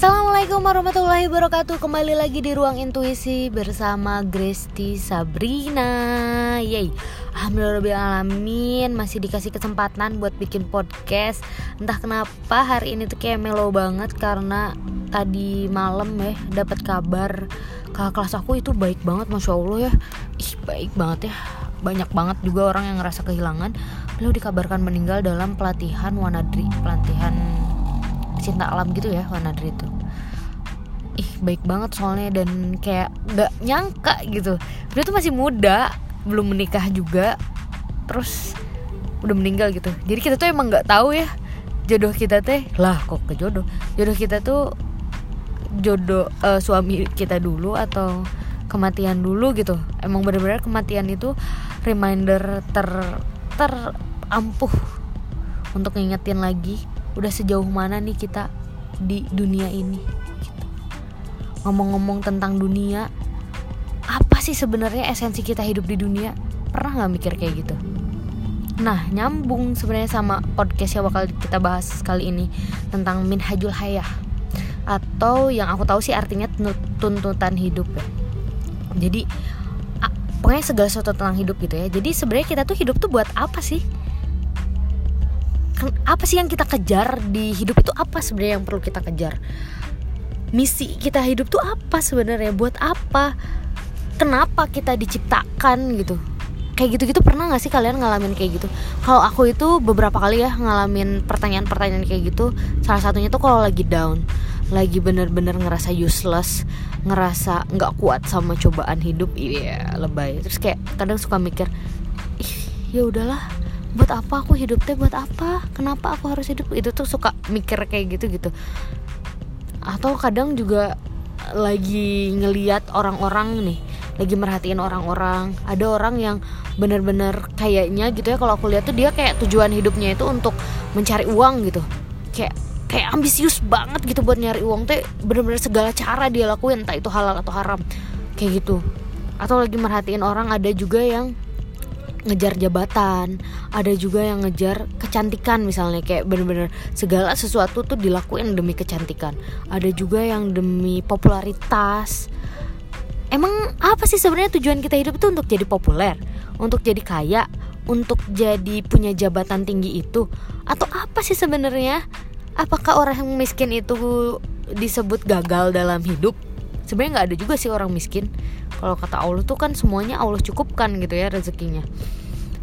Assalamualaikum warahmatullahi wabarakatuh. Kembali lagi di Ruang Intuisi Bersama Gresti Sabrina. Yeay Alhamdulillahirrahmanirrahim Masih dikasih kesempatan buat bikin podcast. Entah kenapa hari ini tuh kayak melo banget Karena tadi malam ya dapat kabar Kakak kelas aku itu baik banget Masya Allah ya. Ih baik banget ya. Banyak banget juga orang yang ngerasa kehilangan. Beliau dikabarkan meninggal dalam pelatihan Wanadri Pelatihan cinta alam gitu ya Wanadri itu. Ih baik banget soalnya dan kayak nggak nyangka gitu. Dia tuh masih muda belum menikah juga terus udah meninggal gitu. Jadi kita tuh emang nggak tahu ya jodoh kita teh lah kok ke jodoh? Jodoh kita tuh jodoh uh, suami kita dulu atau kematian dulu gitu. Emang benar-benar kematian itu reminder ter terampuh untuk ngingetin lagi udah sejauh mana nih kita di dunia ini gitu. ngomong-ngomong tentang dunia apa sih sebenarnya esensi kita hidup di dunia? Pernah nggak mikir kayak gitu? Nah nyambung sebenarnya sama podcast yang bakal kita bahas kali ini tentang minhajul hayah atau yang aku tahu sih artinya tuntutan hidup ya. Jadi pokoknya segala sesuatu tentang hidup gitu ya. Jadi sebenarnya kita tuh hidup tuh buat apa sih apa sih yang kita kejar di hidup itu apa sebenarnya yang perlu kita kejar? Misi kita hidup tuh apa sebenarnya? Buat apa? Kenapa kita diciptakan gitu? Kayak gitu-gitu pernah gak sih kalian ngalamin kayak gitu? Kalau aku itu beberapa kali ya ngalamin pertanyaan-pertanyaan kayak gitu. Salah satunya tuh kalau lagi down lagi bener-bener ngerasa useless ngerasa nggak kuat sama cobaan hidup iya lebay. Terus kayak kadang suka mikir ih ya udahlah buat apa aku hidup teh? Buat apa? Kenapa aku harus hidup? Itu tuh suka mikir kayak gitu gitu atau kadang juga lagi ngeliat orang-orang nih lagi merhatiin orang-orang. Ada orang yang bener-bener kayaknya gitu ya kalau aku lihat tuh dia kayak tujuan hidupnya itu untuk mencari uang gitu. Kayak kayak ambisius banget gitu buat nyari uang tuh bener-bener segala cara dia lakuin entah itu halal atau haram. Kayak gitu. Atau lagi merhatiin orang ada juga yang ngejar jabatan. Ada juga yang ngejar kecantikan misalnya kayak bener-bener segala sesuatu tuh dilakuin demi kecantikan. Ada juga yang demi popularitas. Emang apa sih sebenarnya tujuan kita hidup itu untuk jadi populer? Untuk jadi kaya? Untuk jadi punya jabatan tinggi itu? Atau apa sih sebenarnya? Apakah orang yang miskin itu disebut gagal dalam hidup sebenarnya nggak ada juga sih orang miskin. Kalau kata Allah tuh kan semuanya Allah cukupkan gitu ya rezekinya.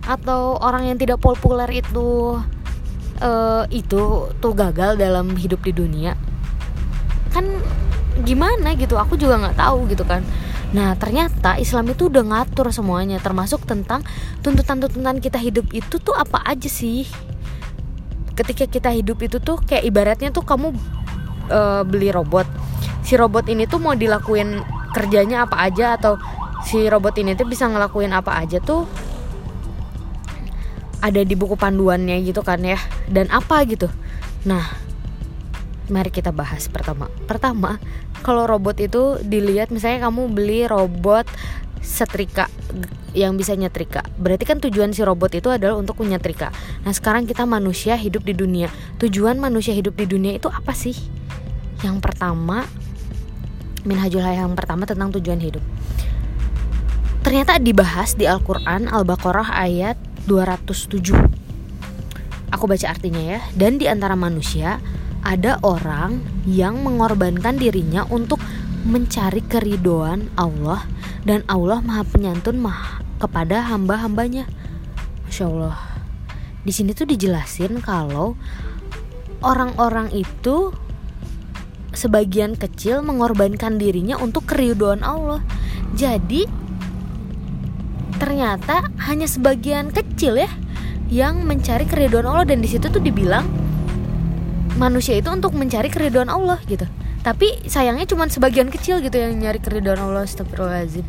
Atau orang yang tidak populer itu uh, itu tuh gagal dalam hidup di dunia. Kan gimana gitu? Aku juga nggak tahu gitu kan. Nah ternyata Islam itu udah ngatur semuanya termasuk tentang tuntutan-tuntutan kita hidup itu tuh apa aja sih? Ketika kita hidup itu tuh kayak ibaratnya tuh kamu uh, beli robot si robot ini tuh mau dilakuin kerjanya apa aja atau si robot ini tuh bisa ngelakuin apa aja tuh ada di buku panduannya gitu kan ya dan apa gitu. Nah mari kita bahas pertama. Pertama kalau robot itu dilihat misalnya kamu beli robot setrika yang bisa nyetrika. Berarti kan tujuan si robot itu adalah untuk menyetrika. Nah sekarang kita manusia hidup di dunia. Tujuan manusia hidup di dunia itu apa sih? Yang pertama Minhajul Hayah yang pertama tentang tujuan hidup. Ternyata dibahas di Al-Quran Al-Baqarah ayat 207. Aku baca artinya ya. Dan di antara manusia ada orang yang mengorbankan dirinya untuk mencari keridoan Allah dan Allah maha penyantun maha kepada hamba-hambanya. Masya Allah. Di sini tuh dijelasin kalau orang-orang itu sebagian kecil mengorbankan dirinya untuk keriduan Allah. Jadi ternyata hanya sebagian kecil ya yang mencari keriduan Allah dan di situ tuh dibilang manusia itu untuk mencari keriduan Allah gitu. Tapi sayangnya cuma sebagian kecil gitu yang nyari keriduan Allah. Astagfirullahaladzim.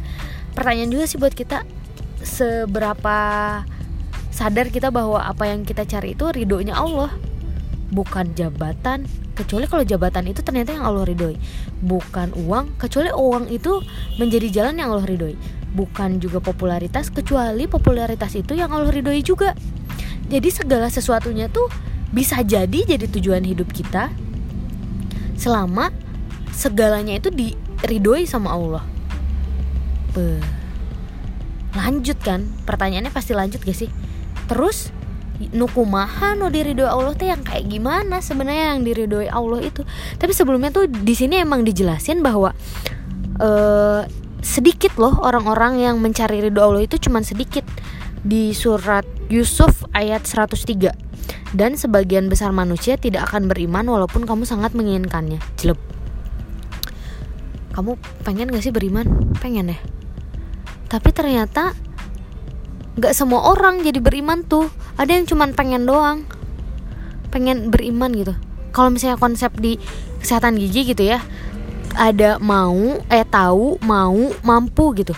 Pertanyaan juga sih buat kita seberapa sadar kita bahwa apa yang kita cari itu ridhonya Allah bukan jabatan kecuali kalau jabatan itu ternyata yang Allah ridhoi. Bukan uang kecuali uang itu menjadi jalan yang Allah ridhoi. Bukan juga popularitas kecuali popularitas itu yang Allah ridhoi juga. Jadi segala sesuatunya tuh bisa jadi jadi tujuan hidup kita selama segalanya itu diridoi sama Allah. Beuh. lanjut kan? Pertanyaannya pasti lanjut gak sih? Terus nukumaha no diridoi Allah teh yang kayak gimana sebenarnya yang diridoi Allah itu. Tapi sebelumnya tuh di sini emang dijelasin bahwa uh, sedikit loh orang-orang yang mencari ridho Allah itu cuman sedikit. Di surat Yusuf ayat 103 dan sebagian besar manusia tidak akan beriman walaupun kamu sangat menginginkannya. Jelek. Kamu pengen gak sih beriman? Pengen ya? Tapi ternyata nggak semua orang jadi beriman tuh. Ada yang cuman pengen doang. Pengen beriman gitu. Kalau misalnya konsep di kesehatan gigi gitu ya ada mau eh tahu mau mampu gitu.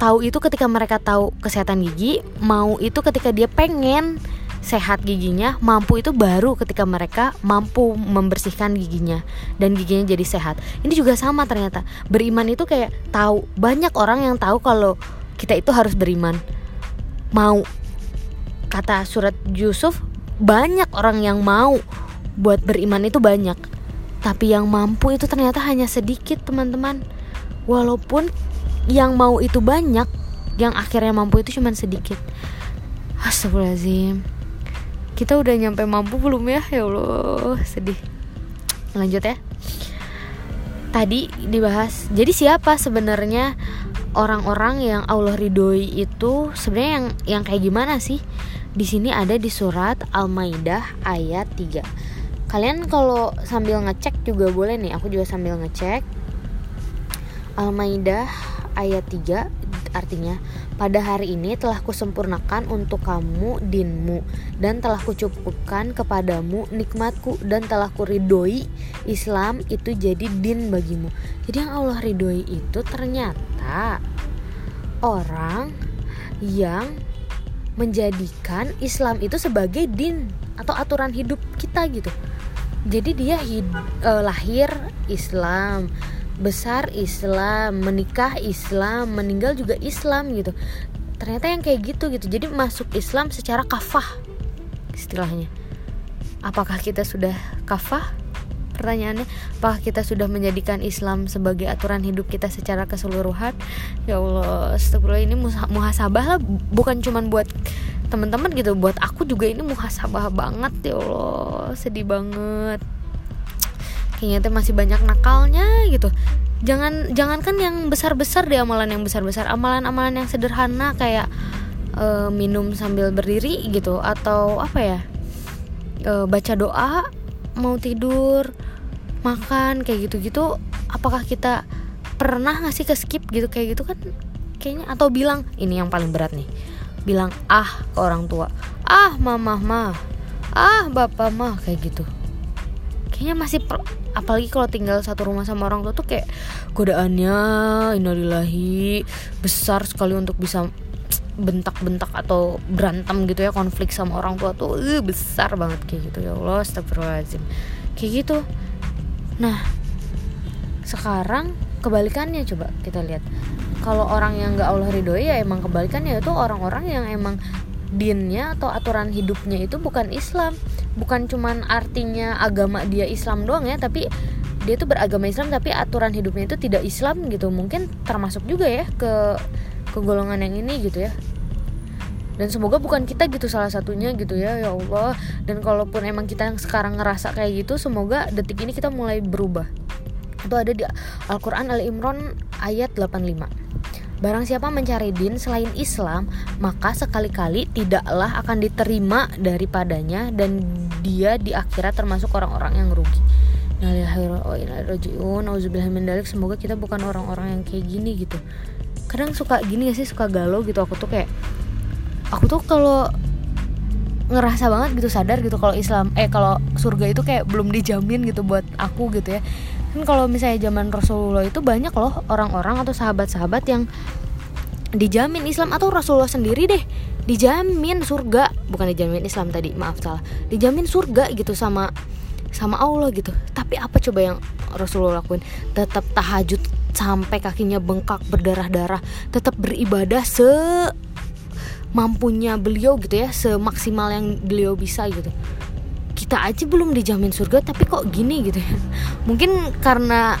Tahu itu ketika mereka tahu kesehatan gigi mau itu ketika dia pengen sehat giginya mampu itu baru ketika mereka mampu membersihkan giginya dan giginya jadi sehat. Ini juga sama ternyata. Beriman itu kayak tahu. Banyak orang yang tahu kalau kita itu harus beriman mau. Kata surat Yusuf banyak orang yang mau buat beriman itu banyak. Tapi yang mampu itu ternyata hanya sedikit teman-teman. Walaupun yang mau itu banyak yang akhirnya mampu itu cuma sedikit. Astagfirullahaladzim. Kita udah nyampe mampu belum ya? Ya Allah sedih. Lanjut ya tadi dibahas jadi siapa sebenarnya orang-orang yang Allah ridhoi itu sebenarnya yang yang kayak gimana sih? Di sini ada di surat Al-Maidah ayat 3. Kalian kalau sambil ngecek juga boleh nih, aku juga sambil ngecek. Al-Maidah ayat 3 artinya pada hari ini telah kusempurnakan untuk kamu dinmu dan telah kucukupkan kepadamu nikmatku dan telah kuridoi Islam itu jadi din bagimu. Jadi yang Allah ridhoi itu ternyata orang yang menjadikan Islam itu sebagai din atau aturan hidup kita gitu. Jadi dia hid, uh, lahir Islam besar Islam menikah Islam meninggal juga Islam gitu. Ternyata yang kayak gitu gitu. Jadi masuk Islam secara kafah istilahnya. Apakah kita sudah kafah? Pertanyaannya apakah kita sudah menjadikan Islam sebagai aturan hidup kita secara keseluruhan? Ya Allah astagfirullah ini muhasabah lah. Bukan cuman buat teman-teman gitu buat aku juga ini muhasabah banget ya Allah. Sedih banget kayaknya tuh masih banyak nakalnya gitu. Jangan jangankan yang besar besar di amalan yang besar besar amalan amalan yang sederhana kayak uh, minum sambil berdiri gitu atau apa ya uh, baca doa mau tidur makan kayak gitu gitu apakah kita pernah ngasih ke skip gitu? Kayak gitu kan kayaknya atau bilang ini yang paling berat nih bilang ah ke orang tua ah mama mah ah bapak mah kayak gitu kayaknya masih apalagi kalau tinggal satu rumah sama orang tua tuh kayak godaannya innalillahi besar sekali untuk bisa bentak-bentak atau berantem gitu ya konflik sama orang tua tuh uh, besar banget kayak gitu. Ya Allah astagfirullahaladzim. Kayak gitu. Nah sekarang kebalikannya coba kita lihat. Kalau orang yang nggak Allah ridhoi ya emang kebalikannya itu orang-orang yang emang dinnya atau aturan hidupnya itu bukan Islam bukan cuman artinya agama dia Islam doang ya tapi dia tuh beragama Islam tapi aturan hidupnya itu tidak Islam gitu. Mungkin termasuk juga ya ke ke golongan yang ini gitu ya. Dan semoga bukan kita gitu salah satunya gitu ya ya Allah. Dan kalaupun emang kita yang sekarang ngerasa kayak gitu semoga detik ini kita mulai berubah. Itu ada di Al-Quran Al-Imran ayat 85 Barang siapa mencari din selain Islam, maka sekali-kali tidaklah akan diterima daripadanya dan dia di akhirat termasuk orang-orang yang rugi. Semoga kita bukan orang-orang yang kayak gini gitu. Kadang suka gini gak sih? Suka galau gitu. Aku tuh kayak aku tuh kalau ngerasa banget gitu sadar gitu kalau Islam eh kalau surga itu kayak belum dijamin gitu buat aku gitu ya kan kalau misalnya zaman Rasulullah itu banyak loh orang-orang atau sahabat-sahabat yang dijamin Islam atau Rasulullah sendiri deh dijamin surga. Bukan dijamin Islam tadi maaf salah. Dijamin surga gitu sama sama Allah gitu. Tapi apa coba yang Rasulullah lakuin? Tetap tahajud sampai kakinya bengkak berdarah-darah. Tetap beribadah se mampunya beliau gitu ya semaksimal yang beliau bisa gitu kita aja belum dijamin surga tapi kok gini gitu ya? Mungkin karena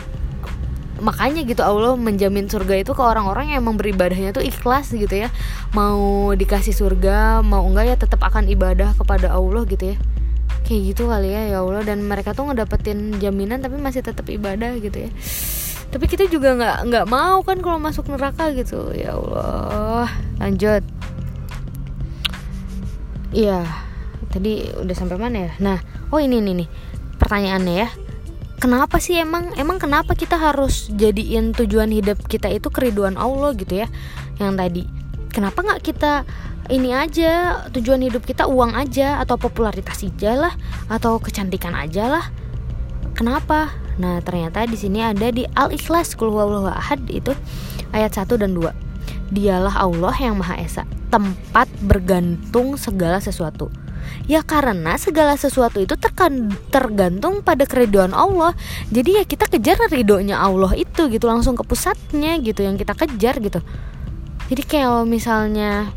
makanya gitu Allah menjamin surga itu ke orang-orang yang emang beribadahnya tuh ikhlas gitu ya. Mau dikasih surga mau enggak ya tetap akan ibadah kepada Allah gitu ya. Kayak gitu kali ya ya Allah. Dan mereka tuh ngedapetin jaminan tapi masih tetap ibadah gitu ya. Tapi kita juga nggak nggak mau kan kalau masuk neraka gitu. Ya Allah. Lanjut. Iya tadi udah sampai mana ya? Nah oh ini nih nih pertanyaannya ya kenapa sih emang emang kenapa kita harus jadiin tujuan hidup kita itu keriduan Allah gitu ya? Yang tadi kenapa nggak kita ini aja tujuan hidup kita uang aja atau popularitas aja lah atau kecantikan aja lah? Kenapa? Nah ternyata di sini ada di al ikhlas kulhuwallahu ahad itu ayat 1 dan 2 dialah Allah yang maha esa tempat bergantung segala sesuatu Ya karena segala sesuatu itu terkan, tergantung pada keriduan Allah. Jadi ya kita kejar ridhonya Allah itu gitu langsung ke pusatnya gitu yang kita kejar gitu. Jadi kalau misalnya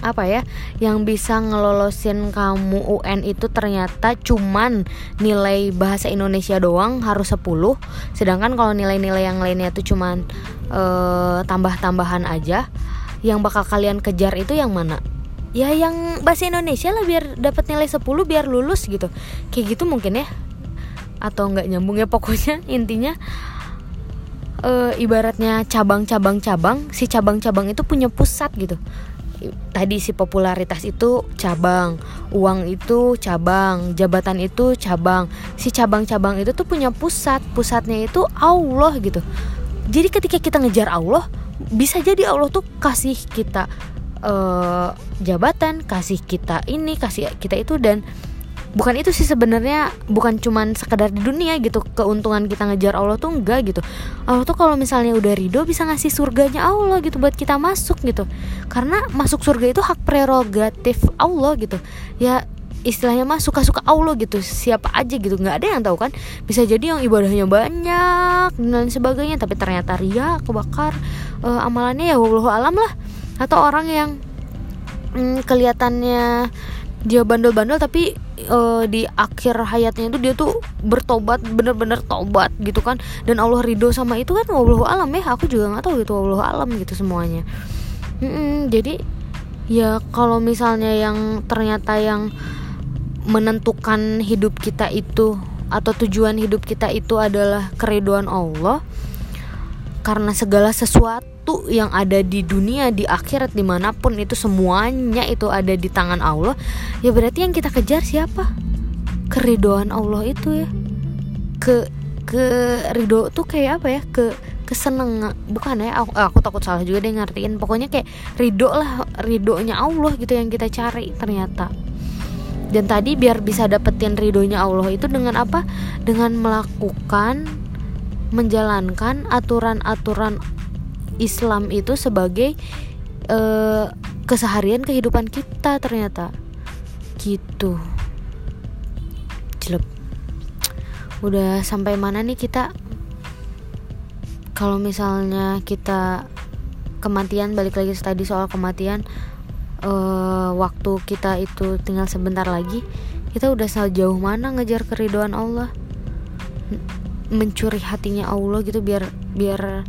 apa ya yang bisa ngelolosin kamu UN itu ternyata cuman nilai bahasa Indonesia doang harus 10 sedangkan kalau nilai-nilai yang lainnya itu cuman uh, tambah-tambahan aja yang bakal kalian kejar itu yang mana ya yang bahasa Indonesia lah biar dapat nilai 10 biar lulus gitu. Kayak gitu mungkin ya. Atau nggak nyambung ya pokoknya intinya e, ibaratnya cabang-cabang cabang si cabang-cabang itu punya pusat gitu. Tadi si popularitas itu cabang uang itu cabang jabatan itu cabang. Si cabang-cabang itu tuh punya pusat pusatnya itu Allah gitu. Jadi ketika kita ngejar Allah bisa jadi Allah tuh kasih kita uh, jabatan kasih kita ini kasih kita itu dan bukan itu sih sebenarnya bukan cuman sekedar di dunia gitu keuntungan kita ngejar Allah tuh enggak gitu. Allah tuh kalau misalnya udah ridho bisa ngasih surganya Allah gitu buat kita masuk gitu. Karena masuk surga itu hak prerogatif Allah gitu. Ya istilahnya mah suka-suka Allah gitu siapa aja gitu nggak ada yang tahu kan. Bisa jadi yang ibadahnya banyak dan sebagainya tapi ternyata ria kebakar uh, amalannya ya Allah alam lah atau orang yang mm, kelihatannya dia bandel-bandel tapi uh, di akhir hayatnya itu dia tuh bertobat bener-bener tobat gitu kan. Dan Allah ridho sama itu kan Allah alam ya. Aku juga nggak tahu itu Allah alam gitu semuanya. Mm jadi ya kalau misalnya yang ternyata yang menentukan hidup kita itu atau tujuan hidup kita itu adalah keriduan Allah karena segala sesuatu yang ada di dunia di akhirat di mana pun itu semuanya itu ada di tangan Allah ya berarti yang kita kejar siapa? Keridoan Allah itu ya. Ke ke ridho tuh kayak apa ya? Ke keseneng bukan ya? Aku, aku takut salah juga deh ngertiin. Pokoknya kayak ridho lah ridhonya Allah gitu yang kita cari ternyata. Dan tadi biar bisa dapetin ridhonya Allah itu dengan apa? Dengan melakukan menjalankan aturan-aturan Islam itu sebagai uh, keseharian kehidupan kita ternyata. Gitu. Jelek. Udah sampai mana nih kita? Kalau misalnya kita kematian balik lagi tadi soal kematian uh, waktu kita itu tinggal sebentar lagi kita udah sejauh mana ngejar keridoan Allah mencuri hatinya Allah gitu biar biar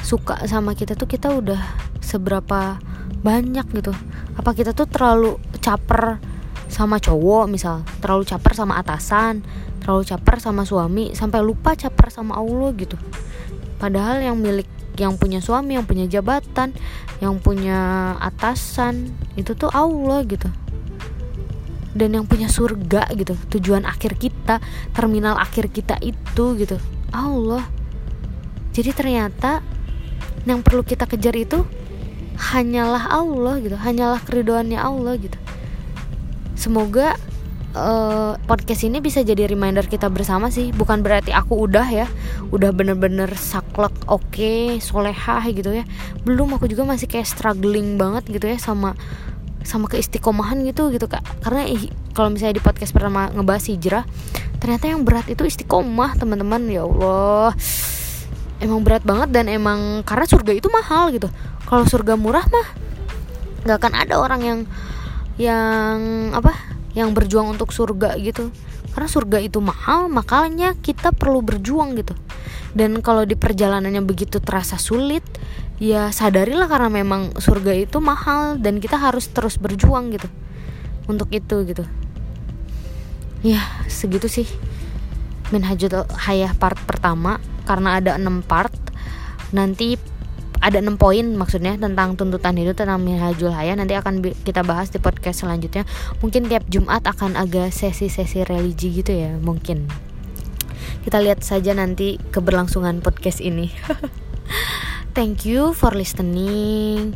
suka sama kita tuh kita udah seberapa banyak gitu. Apa kita tuh terlalu caper sama cowok misal terlalu caper sama atasan terlalu caper sama suami sampai lupa caper sama Allah gitu. Padahal yang milik yang punya suami yang punya jabatan yang punya atasan itu tuh Allah gitu dan yang punya surga gitu tujuan akhir kita terminal akhir kita itu gitu. Allah. Jadi ternyata yang perlu kita kejar itu hanyalah Allah gitu hanyalah keridoannya Allah gitu. Semoga uh, podcast ini bisa jadi reminder kita bersama sih. Bukan berarti aku udah ya udah bener-bener saklek oke okay, solehah gitu ya. Belum aku juga masih kayak struggling banget gitu ya sama sama keistiqomahan gitu gitu kak. Karena kalau misalnya di podcast pertama ngebahas hijrah ternyata yang berat itu istiqomah teman-teman. Ya Allah. Emang berat banget dan emang karena surga itu mahal gitu. Kalau surga murah mah nggak akan ada orang yang yang apa yang berjuang untuk surga gitu. Karena surga itu mahal makanya kita perlu berjuang gitu. Dan kalau di perjalanannya begitu terasa sulit ya sadarilah karena memang surga itu mahal dan kita harus terus berjuang gitu untuk itu gitu. Ya segitu sih Minhajul Hayah part pertama. Karena ada enam part nanti ada enam poin maksudnya tentang tuntutan hidup tentang Minhajul Hayah. Nanti akan kita bahas di podcast selanjutnya. Mungkin tiap Jumat akan agak sesi-sesi religi gitu ya mungkin. Kita lihat saja nanti keberlangsungan podcast ini thank you for listening.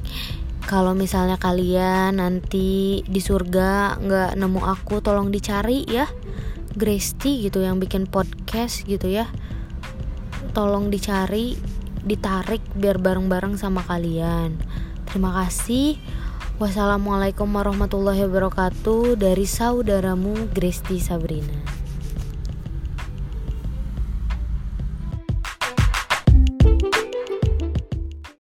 Kalau misalnya kalian nanti di surga nggak nemu aku tolong dicari ya. Gresti gitu yang bikin podcast gitu ya. Tolong dicari ditarik biar bareng-bareng sama kalian. Terima kasih. Wassalamualaikum warahmatullahi wabarakatuh dari saudaramu Gresti Sabrina